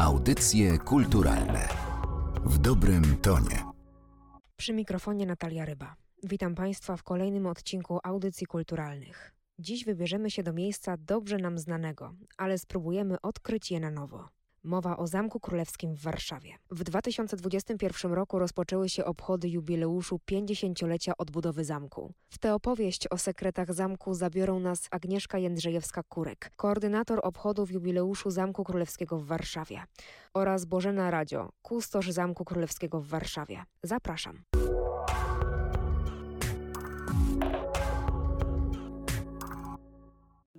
Audycje kulturalne w dobrym tonie. Przy mikrofonie Natalia Ryba. Witam Państwa w kolejnym odcinku Audycji Kulturalnych. Dziś wybierzemy się do miejsca dobrze nam znanego, ale spróbujemy odkryć je na nowo. Mowa o Zamku Królewskim w Warszawie. W 2021 roku rozpoczęły się obchody jubileuszu 50-lecia odbudowy zamku. W tę opowieść o sekretach zamku zabiorą nas Agnieszka Jędrzejewska-Kurek, koordynator obchodów jubileuszu Zamku Królewskiego w Warszawie oraz Bożena Radzio, kustosz Zamku Królewskiego w Warszawie. Zapraszam.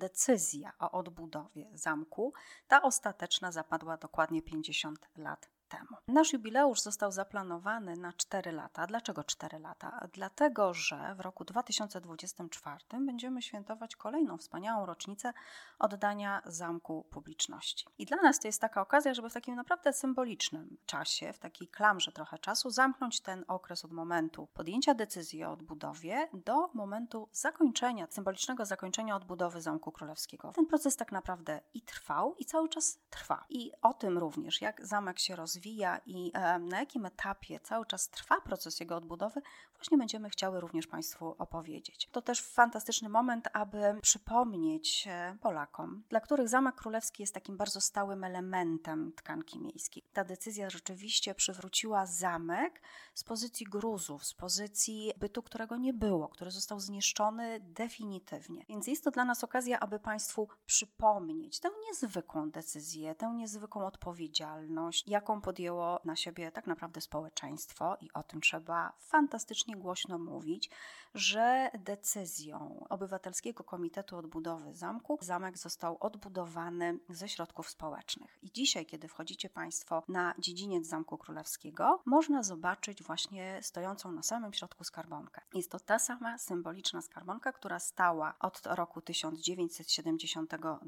Decyzja o odbudowie zamku, ta ostateczna zapadła dokładnie 50 lat temu. Nasz jubileusz został zaplanowany na 4 lata. Dlaczego 4 lata? Dlatego, że w roku 2024 będziemy świętować kolejną wspaniałą rocznicę oddania zamku publiczności. I dla nas to jest taka okazja, żeby w takim naprawdę symbolicznym czasie, w takiej klamrze trochę czasu, zamknąć ten okres od momentu podjęcia decyzji o odbudowie do momentu zakończenia, symbolicznego zakończenia odbudowy Zamku Królewskiego. Ten proces tak naprawdę i trwał, i cały czas trwa. I o tym również, jak zamek się rozwija, rozwija i na jakim etapie cały czas trwa proces jego odbudowy, właśnie będziemy chciały również Państwu opowiedzieć. To też fantastyczny moment, aby przypomnieć Polakom, dla których Zamek Królewski jest takim bardzo stałym elementem tkanki miejskiej. Ta decyzja rzeczywiście przywróciła zamek z pozycji gruzów, z pozycji bytu, którego nie było, który został zniszczony definitywnie. Więc jest to dla nas okazja, aby Państwu przypomnieć tę niezwykłą decyzję, tę niezwykłą odpowiedzialność, jaką podjęło na siebie tak naprawdę społeczeństwo i o tym trzeba fantastycznie głośno mówić, że decyzją Obywatelskiego Komitetu Odbudowy Zamku zamek został odbudowany ze środków społecznych. I dzisiaj, kiedy wchodzicie Państwo na dziedziniec Zamku Królewskiego, można zobaczyć właśnie stojącą na samym środku skarbonkę. Jest to ta sama symboliczna skarbonka, która stała od roku 1972,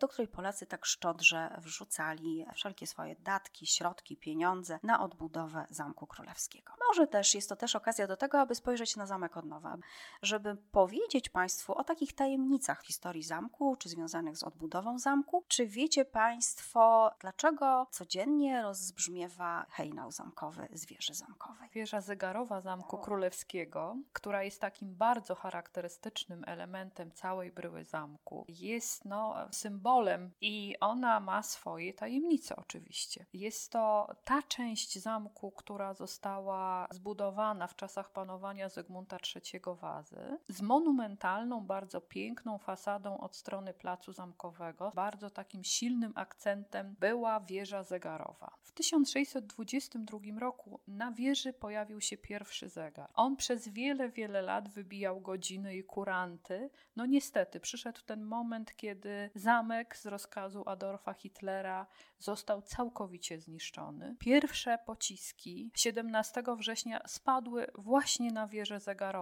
do której Polacy tak szczodrze wrzucali wszelkie swoje datki, środki, pieniądze na odbudowę Zamku Królewskiego. Może też jest to też okazja do tego, aby spojrzeć na zamek od nowa, żeby powiedzieć Państwu o takich tajemnicach w historii zamku, czy związanych z odbudową zamku. Czy wiecie Państwo, dlaczego codziennie rozbrzmiewa hejnał zamkowy z wieży zamkowej? Wieża zegarowa Zamku Królewskiego, która jest takim bardzo charakterystycznym elementem całej bryły zamku, jest no, symbolem i ona ma swoje tajemnice oczywiście. Jest to ta część zamku, która została zbudowana w czasach panowania Zygmunta III Wazy, z monumentalną, bardzo piękną fasadą od strony placu zamkowego. Bardzo takim silnym akcentem była wieża zegarowa. W 1622 roku na wieży pojawił się pierwszy zegar. On przez wiele, wiele lat wybijał godziny i kuranty. No niestety, przyszedł ten moment, kiedy zamek z rozkazu Adolfa Hitlera został całkowicie zniszczony. Pierwsze pociski 17 września spadły właśnie na wieżę zegarową.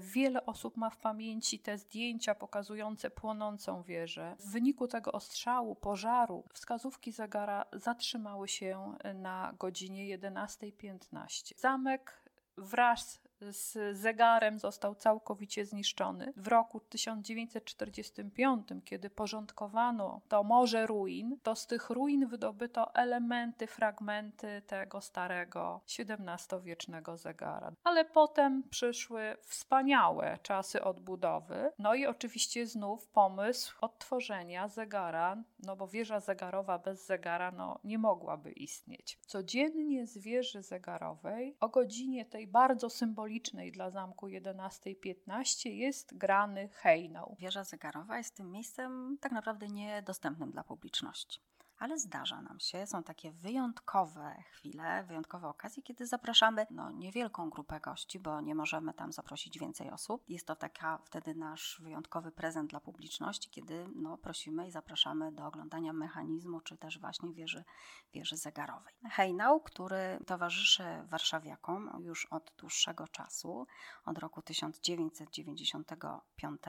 Wiele osób ma w pamięci te zdjęcia pokazujące płonącą wieżę. W wyniku tego ostrzału, pożaru, wskazówki zegara zatrzymały się na godzinie 11.15. Zamek wraz z zegarem został całkowicie zniszczony. W roku 1945, kiedy porządkowano to morze ruin, to z tych ruin wydobyto elementy, fragmenty tego starego XVII-wiecznego zegara. Ale potem przyszły wspaniałe czasy odbudowy, no i oczywiście znów pomysł odtworzenia zegara, no bo wieża zegarowa bez zegara no, nie mogłaby istnieć. Codziennie z wieży zegarowej o godzinie tej bardzo symbolicznej symbolicznej dla zamku 11.15 jest grany hejnał. Wieża zegarowa jest tym miejscem tak naprawdę niedostępnym dla publiczności ale zdarza nam się, są takie wyjątkowe chwile, wyjątkowe okazje, kiedy zapraszamy no, niewielką grupę gości, bo nie możemy tam zaprosić więcej osób. Jest to taka wtedy nasz wyjątkowy prezent dla publiczności, kiedy no, prosimy i zapraszamy do oglądania mechanizmu, czy też właśnie wieży, wieży zegarowej. Hejnał, który towarzyszy warszawiakom już od dłuższego czasu, od roku 1995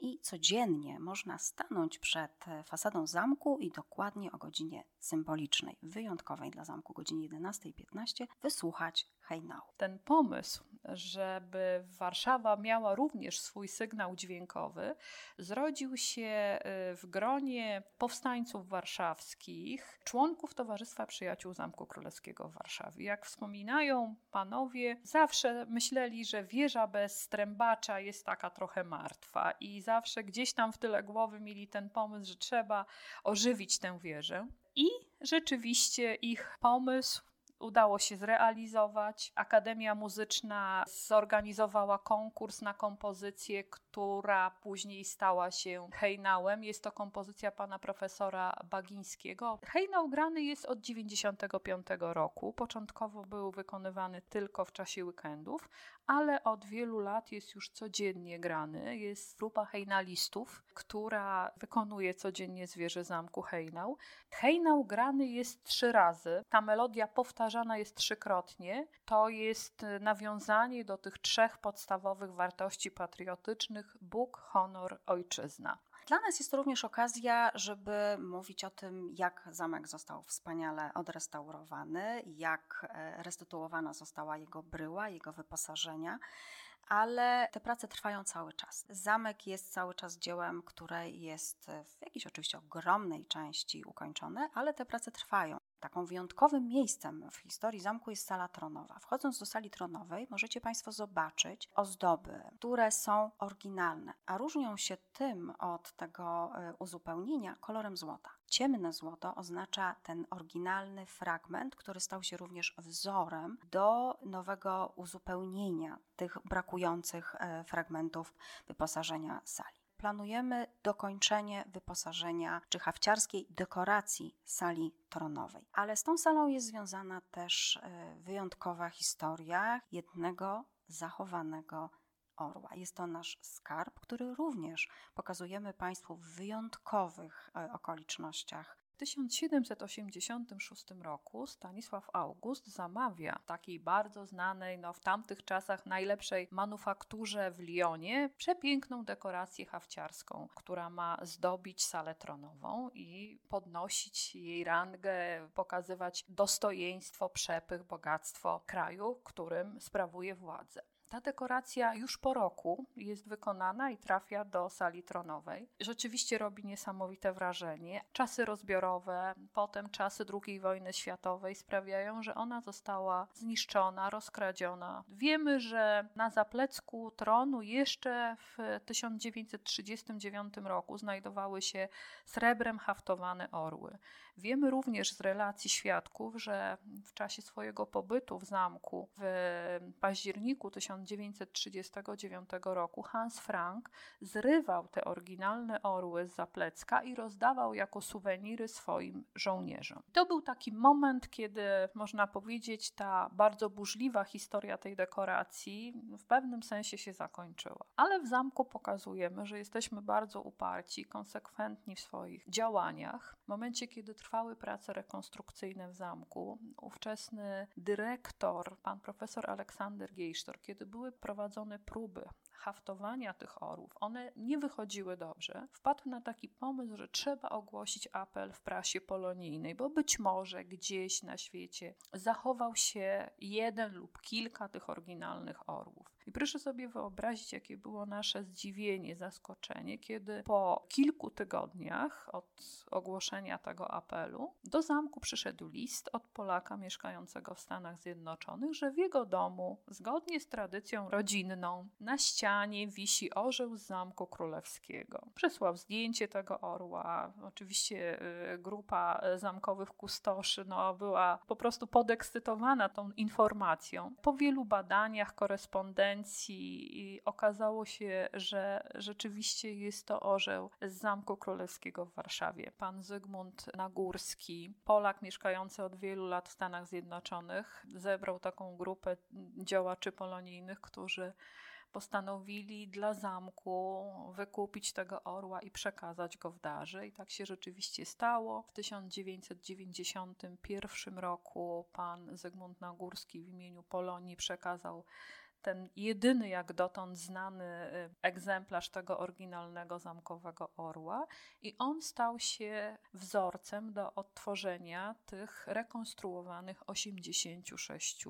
i codziennie można stanąć przed fasadą zamku i dokładnie dokładnie o godzinie symbolicznej, wyjątkowej dla zamku godzinie 11.15, wysłuchać hejnału. Ten pomysł, żeby Warszawa miała również swój sygnał dźwiękowy, zrodził się y, w gronie powstańców warszawskich, członków Towarzystwa Przyjaciół Zamku Królewskiego w Warszawie. Jak wspominają panowie, zawsze myśleli, że wieża bez strębacza jest taka trochę martwa i zawsze gdzieś tam w tyle głowy mieli ten pomysł, że trzeba ożywić tę wieżę. I rzeczywiście ich pomysł udało się zrealizować. Akademia Muzyczna zorganizowała konkurs na kompozycję, która później stała się hejnałem. Jest to kompozycja pana profesora Bagińskiego. Hejnał grany jest od 95 roku. Początkowo był wykonywany tylko w czasie weekendów, ale od wielu lat jest już codziennie grany. Jest grupa hejnalistów, która wykonuje codziennie zwierzę zamku hejnał. Hejnał grany jest trzy razy. Ta melodia powtarzana jest trzykrotnie. To jest nawiązanie do tych trzech podstawowych wartości patriotycznych: Bóg, honor, ojczyzna. Dla nas jest to również okazja, żeby mówić o tym, jak zamek został wspaniale odrestaurowany, jak e, restytuowana została jego bryła, jego wyposażenia ale te prace trwają cały czas. Zamek jest cały czas dziełem, które jest w jakiejś oczywiście ogromnej części ukończone, ale te prace trwają. Taką wyjątkowym miejscem w historii zamku jest sala tronowa. Wchodząc do sali tronowej, możecie Państwo zobaczyć ozdoby, które są oryginalne, a różnią się tym od tego e, uzupełnienia kolorem złota. Ciemne złoto oznacza ten oryginalny fragment, który stał się również wzorem do nowego uzupełnienia tych brakujących e, fragmentów wyposażenia sali planujemy dokończenie wyposażenia czy hawciarskiej dekoracji sali tronowej. Ale z tą salą jest związana też e, wyjątkowa historia jednego zachowanego orła. Jest to nasz skarb, który również pokazujemy Państwu w wyjątkowych e, okolicznościach w 1786 roku Stanisław August zamawia takiej bardzo znanej, no w tamtych czasach najlepszej manufakturze w Lyonie przepiękną dekorację hawciarską, która ma zdobić salę tronową i podnosić jej rangę, pokazywać dostojeństwo, przepych, bogactwo kraju, którym sprawuje władzę. Ta dekoracja już po roku jest wykonana i trafia do sali tronowej. Rzeczywiście robi niesamowite wrażenie. Czasy rozbiorowe, potem czasy II wojny światowej sprawiają, że ona została zniszczona, rozkradziona. Wiemy, że na zaplecku tronu jeszcze w 1939 roku znajdowały się srebrem haftowane orły. Wiemy również z relacji świadków, że w czasie swojego pobytu w zamku w październiku 1939 roku Hans Frank zrywał te oryginalne orły z zaplecka i rozdawał jako suweniry swoim żołnierzom. To był taki moment, kiedy można powiedzieć, ta bardzo burzliwa historia tej dekoracji w pewnym sensie się zakończyła. Ale w zamku pokazujemy, że jesteśmy bardzo uparci, konsekwentni w swoich działaniach. W momencie, kiedy trwały prace rekonstrukcyjne w zamku, ówczesny dyrektor, pan profesor Aleksander Geisztor, kiedy były prowadzone próby haftowania tych orłów, one nie wychodziły dobrze, wpadł na taki pomysł, że trzeba ogłosić apel w prasie polonijnej, bo być może gdzieś na świecie zachował się jeden lub kilka tych oryginalnych orłów. Proszę sobie wyobrazić, jakie było nasze zdziwienie, zaskoczenie, kiedy po kilku tygodniach od ogłoszenia tego apelu do zamku przyszedł list od Polaka mieszkającego w Stanach Zjednoczonych, że w jego domu, zgodnie z tradycją rodzinną, na ścianie wisi orzeł z Zamku Królewskiego. Przysłał zdjęcie tego orła. Oczywiście y, grupa zamkowych kustoszy no, była po prostu podekscytowana tą informacją. Po wielu badaniach, korespondencji, i okazało się, że rzeczywiście jest to orzeł z Zamku Królewskiego w Warszawie. Pan Zygmunt Nagórski, Polak mieszkający od wielu lat w Stanach Zjednoczonych, zebrał taką grupę działaczy polonijnych, którzy postanowili dla zamku wykupić tego orła i przekazać go w darze. I tak się rzeczywiście stało. W 1991 roku pan Zygmunt Nagórski w imieniu Polonii przekazał ten jedyny jak dotąd znany y, egzemplarz tego oryginalnego zamkowego orła, i on stał się wzorcem do odtworzenia tych rekonstruowanych 86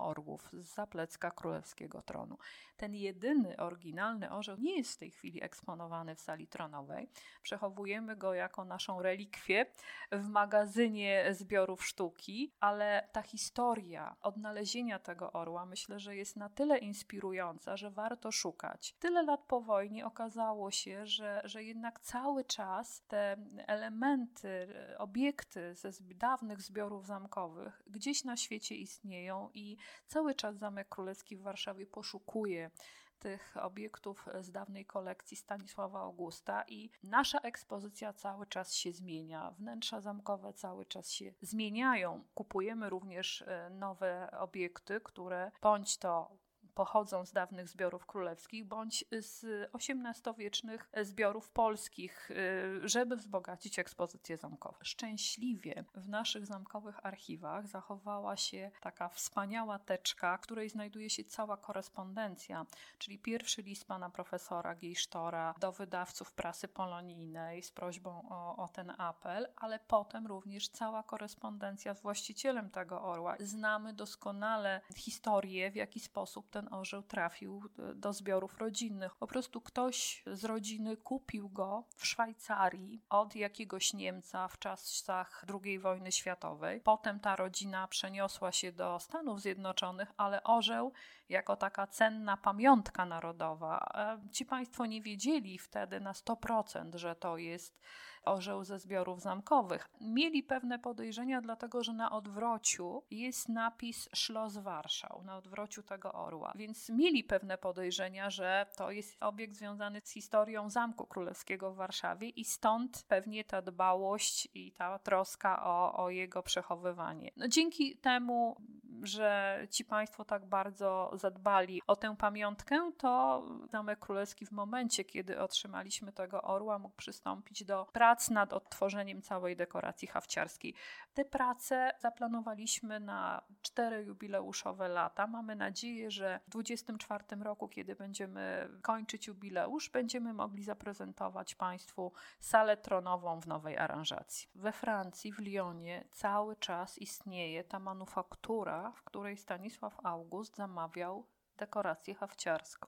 orłów z zaplecka królewskiego tronu. Ten jedyny oryginalny orzeł nie jest w tej chwili eksponowany w sali tronowej. Przechowujemy go jako naszą relikwię w magazynie zbiorów sztuki, ale ta historia odnalezienia tego orła myślę, że jest na tyle inspirująca, że warto szukać. Tyle lat po wojnie okazało się, że, że jednak cały czas te elementy, obiekty ze dawnych zbiorów zamkowych gdzieś na świecie istnieją i cały czas Zamek Królewski w Warszawie poszukuje tych obiektów z dawnej kolekcji Stanisława Augusta i nasza ekspozycja cały czas się zmienia. Wnętrza zamkowe cały czas się zmieniają. Kupujemy również e, nowe obiekty, które bądź to pochodzą z dawnych zbiorów królewskich bądź z XVIII-wiecznych zbiorów polskich, y, żeby wzbogacić ekspozycję zamkową. Szczęśliwie w naszych zamkowych archiwach zachowała się taka wspaniała teczka, w której znajduje się cała korespondencja, czyli pierwszy list pana profesora Gejsztora do wydawców prasy polonijnej z prośbą o, o ten apel, ale potem również cała korespondencja z właścicielem tego orła. Znamy doskonale historię, w jaki sposób ten orzeł trafił e, do zbiorów rodzinnych. Po prostu ktoś z rodziny kupił go w Szwajcarii od jakiegoś Niemca w czasach II wojny światowej. Potem ta rodzina przeniosła się do Stanów Zjednoczonych, ale orzeł jako taka cenna pamiątka narodowa. E, ci Państwo nie wiedzieli wtedy na 100%, że to jest orzeł ze zbiorów zamkowych. Mieli pewne podejrzenia, dlatego że na odwrociu jest napis Schloss Warszał, na odwrociu tego orła. Więc mieli pewne podejrzenia, że to jest obiekt związany z historią Zamku Królewskiego w Warszawie i stąd pewnie ta dbałość i ta troska o, o jego przechowywanie. No, dzięki temu że ci Państwo tak bardzo zadbali o tę pamiątkę, to Zamek Królewski w momencie, kiedy otrzymaliśmy tego orła, mógł przystąpić do prac nad odtworzeniem całej dekoracji hawciarskiej. Te prace zaplanowaliśmy na cztery jubileuszowe lata. Mamy nadzieję, że w 2024 roku, kiedy będziemy kończyć jubileusz, będziemy mogli zaprezentować Państwu salę tronową w nowej aranżacji. We Francji, w Lyonie cały czas istnieje ta manufaktura, w której Stanisław August zamawiał dekorację hawciarską.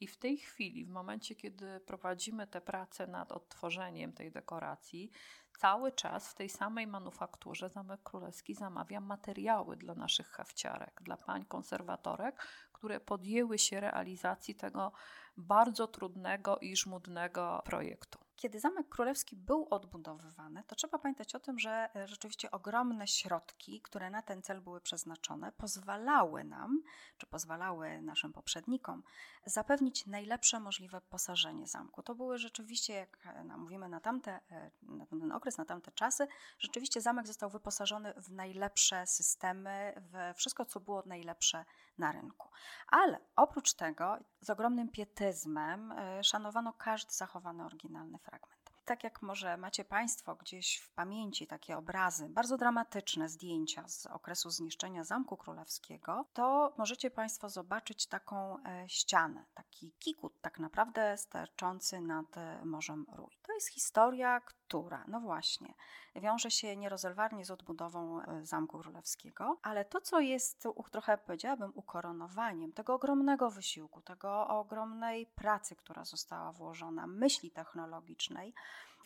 I w tej chwili, w momencie, kiedy prowadzimy te prace nad odtworzeniem tej dekoracji, cały czas w tej samej manufakturze Zamek Królewski zamawia materiały dla naszych hawciarek, dla pań konserwatorek, które podjęły się realizacji tego bardzo trudnego i żmudnego projektu. Kiedy Zamek Królewski był odbudowywany, to trzeba pamiętać o tym, że e, rzeczywiście ogromne środki, które na ten cel były przeznaczone, pozwalały nam, czy pozwalały naszym poprzednikom, zapewnić najlepsze możliwe posażenie zamku. To były rzeczywiście, jak e, mówimy na, tamte, e, na ten okres, na tamte czasy, rzeczywiście zamek został wyposażony w najlepsze systemy, w wszystko, co było najlepsze na rynku. Ale oprócz tego z ogromnym pietyzmem szanowano każdy zachowany oryginalny fragment. Tak jak może macie Państwo gdzieś w pamięci takie obrazy, bardzo dramatyczne zdjęcia z okresu zniszczenia Zamku Królewskiego, to możecie Państwo zobaczyć taką e, ścianę, taki kikut tak naprawdę sterczący nad e, Morzem Rój. To jest historia, która, no właśnie, wiąże się nierozerwalnie z odbudową e, Zamku Królewskiego, ale to, co jest trochę, powiedziałabym, ukoronowaniem tego ogromnego wysiłku, tego ogromnej pracy, która została włożona, myśli technologicznej,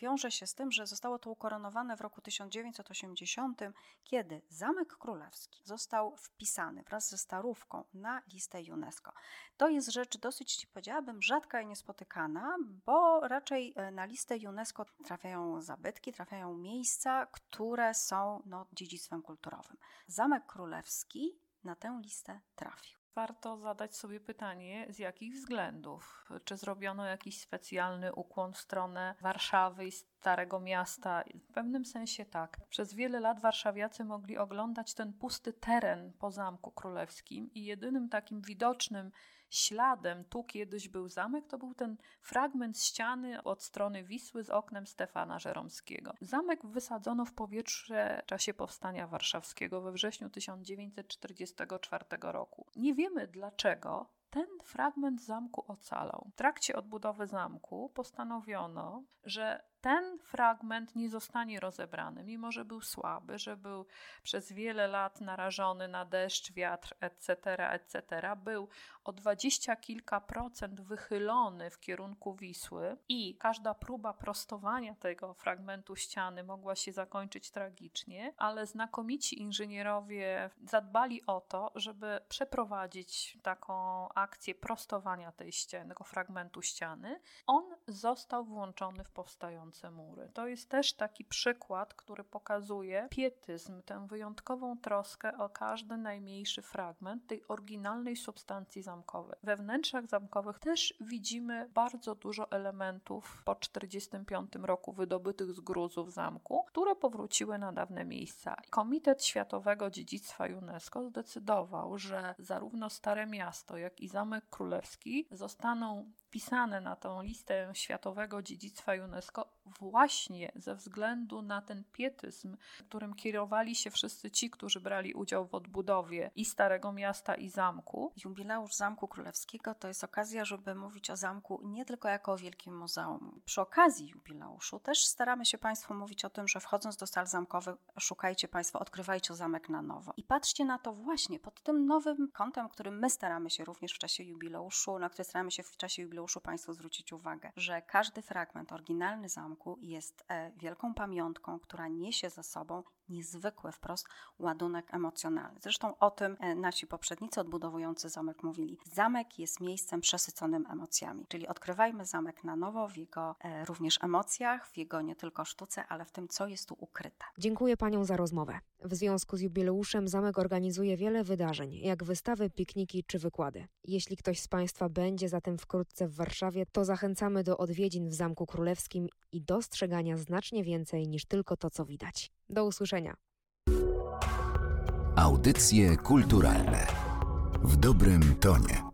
wiąże się z tym, że zostało to ukoronowane w roku 1980, kiedy Zamek Królewski został wpisany wraz ze Starówką na listę UNESCO. To jest rzecz dosyć, powiedziałabym, rzadka i niespotykana, bo raczej e, na listę UNESCO trafiają zabytki, trafiają miejsca, które są no, dziedzictwem kulturowym. Zamek Królewski na tę listę trafił. Warto zadać sobie pytanie, z jakich względów? Czy zrobiono jakiś specjalny ukłon w stronę Warszawy i Starego Miasta? W pewnym sensie tak. Przez wiele lat warszawiacy mogli oglądać ten pusty teren po Zamku Królewskim i jedynym takim widocznym śladem tu kiedyś był zamek, to był ten fragment ściany od strony Wisły z oknem Stefana Żeromskiego. Zamek wysadzono w powietrze w czasie powstania warszawskiego we wrześniu 1944 roku. Nie wiemy dlaczego ten fragment zamku ocalał. W trakcie odbudowy zamku postanowiono, że ten fragment nie zostanie rozebrany, mimo że był słaby, że był przez wiele lat narażony na deszcz, wiatr, etc., etc., był o dwadzieścia kilka procent wychylony w kierunku Wisły i każda próba prostowania tego fragmentu ściany mogła się zakończyć tragicznie, ale znakomici inżynierowie zadbali o to, żeby przeprowadzić taką akcję prostowania tej ściany, tego fragmentu ściany. On został włączony w powstający mury. To jest też taki przykład, który pokazuje pietyzm, tę wyjątkową troskę o każdy najmniejszy fragment tej oryginalnej substancji zamkowej. We wnętrzach zamkowych też widzimy bardzo dużo elementów po 1945 roku wydobytych z gruzów zamku, które powróciły na dawne miejsca. Komitet Światowego Dziedzictwa UNESCO zdecydował, że zarówno Stare Miasto, jak i Zamek Królewski zostaną wpisane na tą listę światowego dziedzictwa UNESCO właśnie ze względu na ten pietyzm, którym kierowali się wszyscy ci, którzy brali udział w odbudowie i Starego Miasta i zamku. Jubileusz Zamku Królewskiego to jest okazja, żeby mówić o zamku nie tylko jako o wielkim muzeum. Przy okazji jubileuszu też staramy się Państwu mówić o tym, że wchodząc do sal zamkowych szukajcie Państwo, odkrywajcie zamek na nowo. I patrzcie na to właśnie pod tym nowym kątem, którym my staramy się również w czasie jubileuszu, na który staramy się w czasie jubileuszu Państwu zwrócić uwagę, że każdy fragment, oryginalny zamku jest e, wielką pamiątką, która niesie za sobą niezwykły wprost ładunek emocjonalny. Zresztą o tym e, nasi poprzednicy odbudowujący zamek mówili. Zamek jest miejscem przesyconym emocjami, czyli odkrywajmy zamek na nowo w jego e, również emocjach, w jego nie tylko sztuce, ale w tym, co jest tu ukryte. Dziękuję Panią za rozmowę. W związku z jubileuszem zamek organizuje wiele wydarzeń, jak wystawy, pikniki czy wykłady. Jeśli ktoś z Państwa będzie zatem wkrótce w Warszawie, to zachęcamy do odwiedzin w Zamku Królewskim i dostrzegania znacznie więcej niż tylko to, co widać. Do usłyszenia. Audycje kulturalne w dobrym tonie.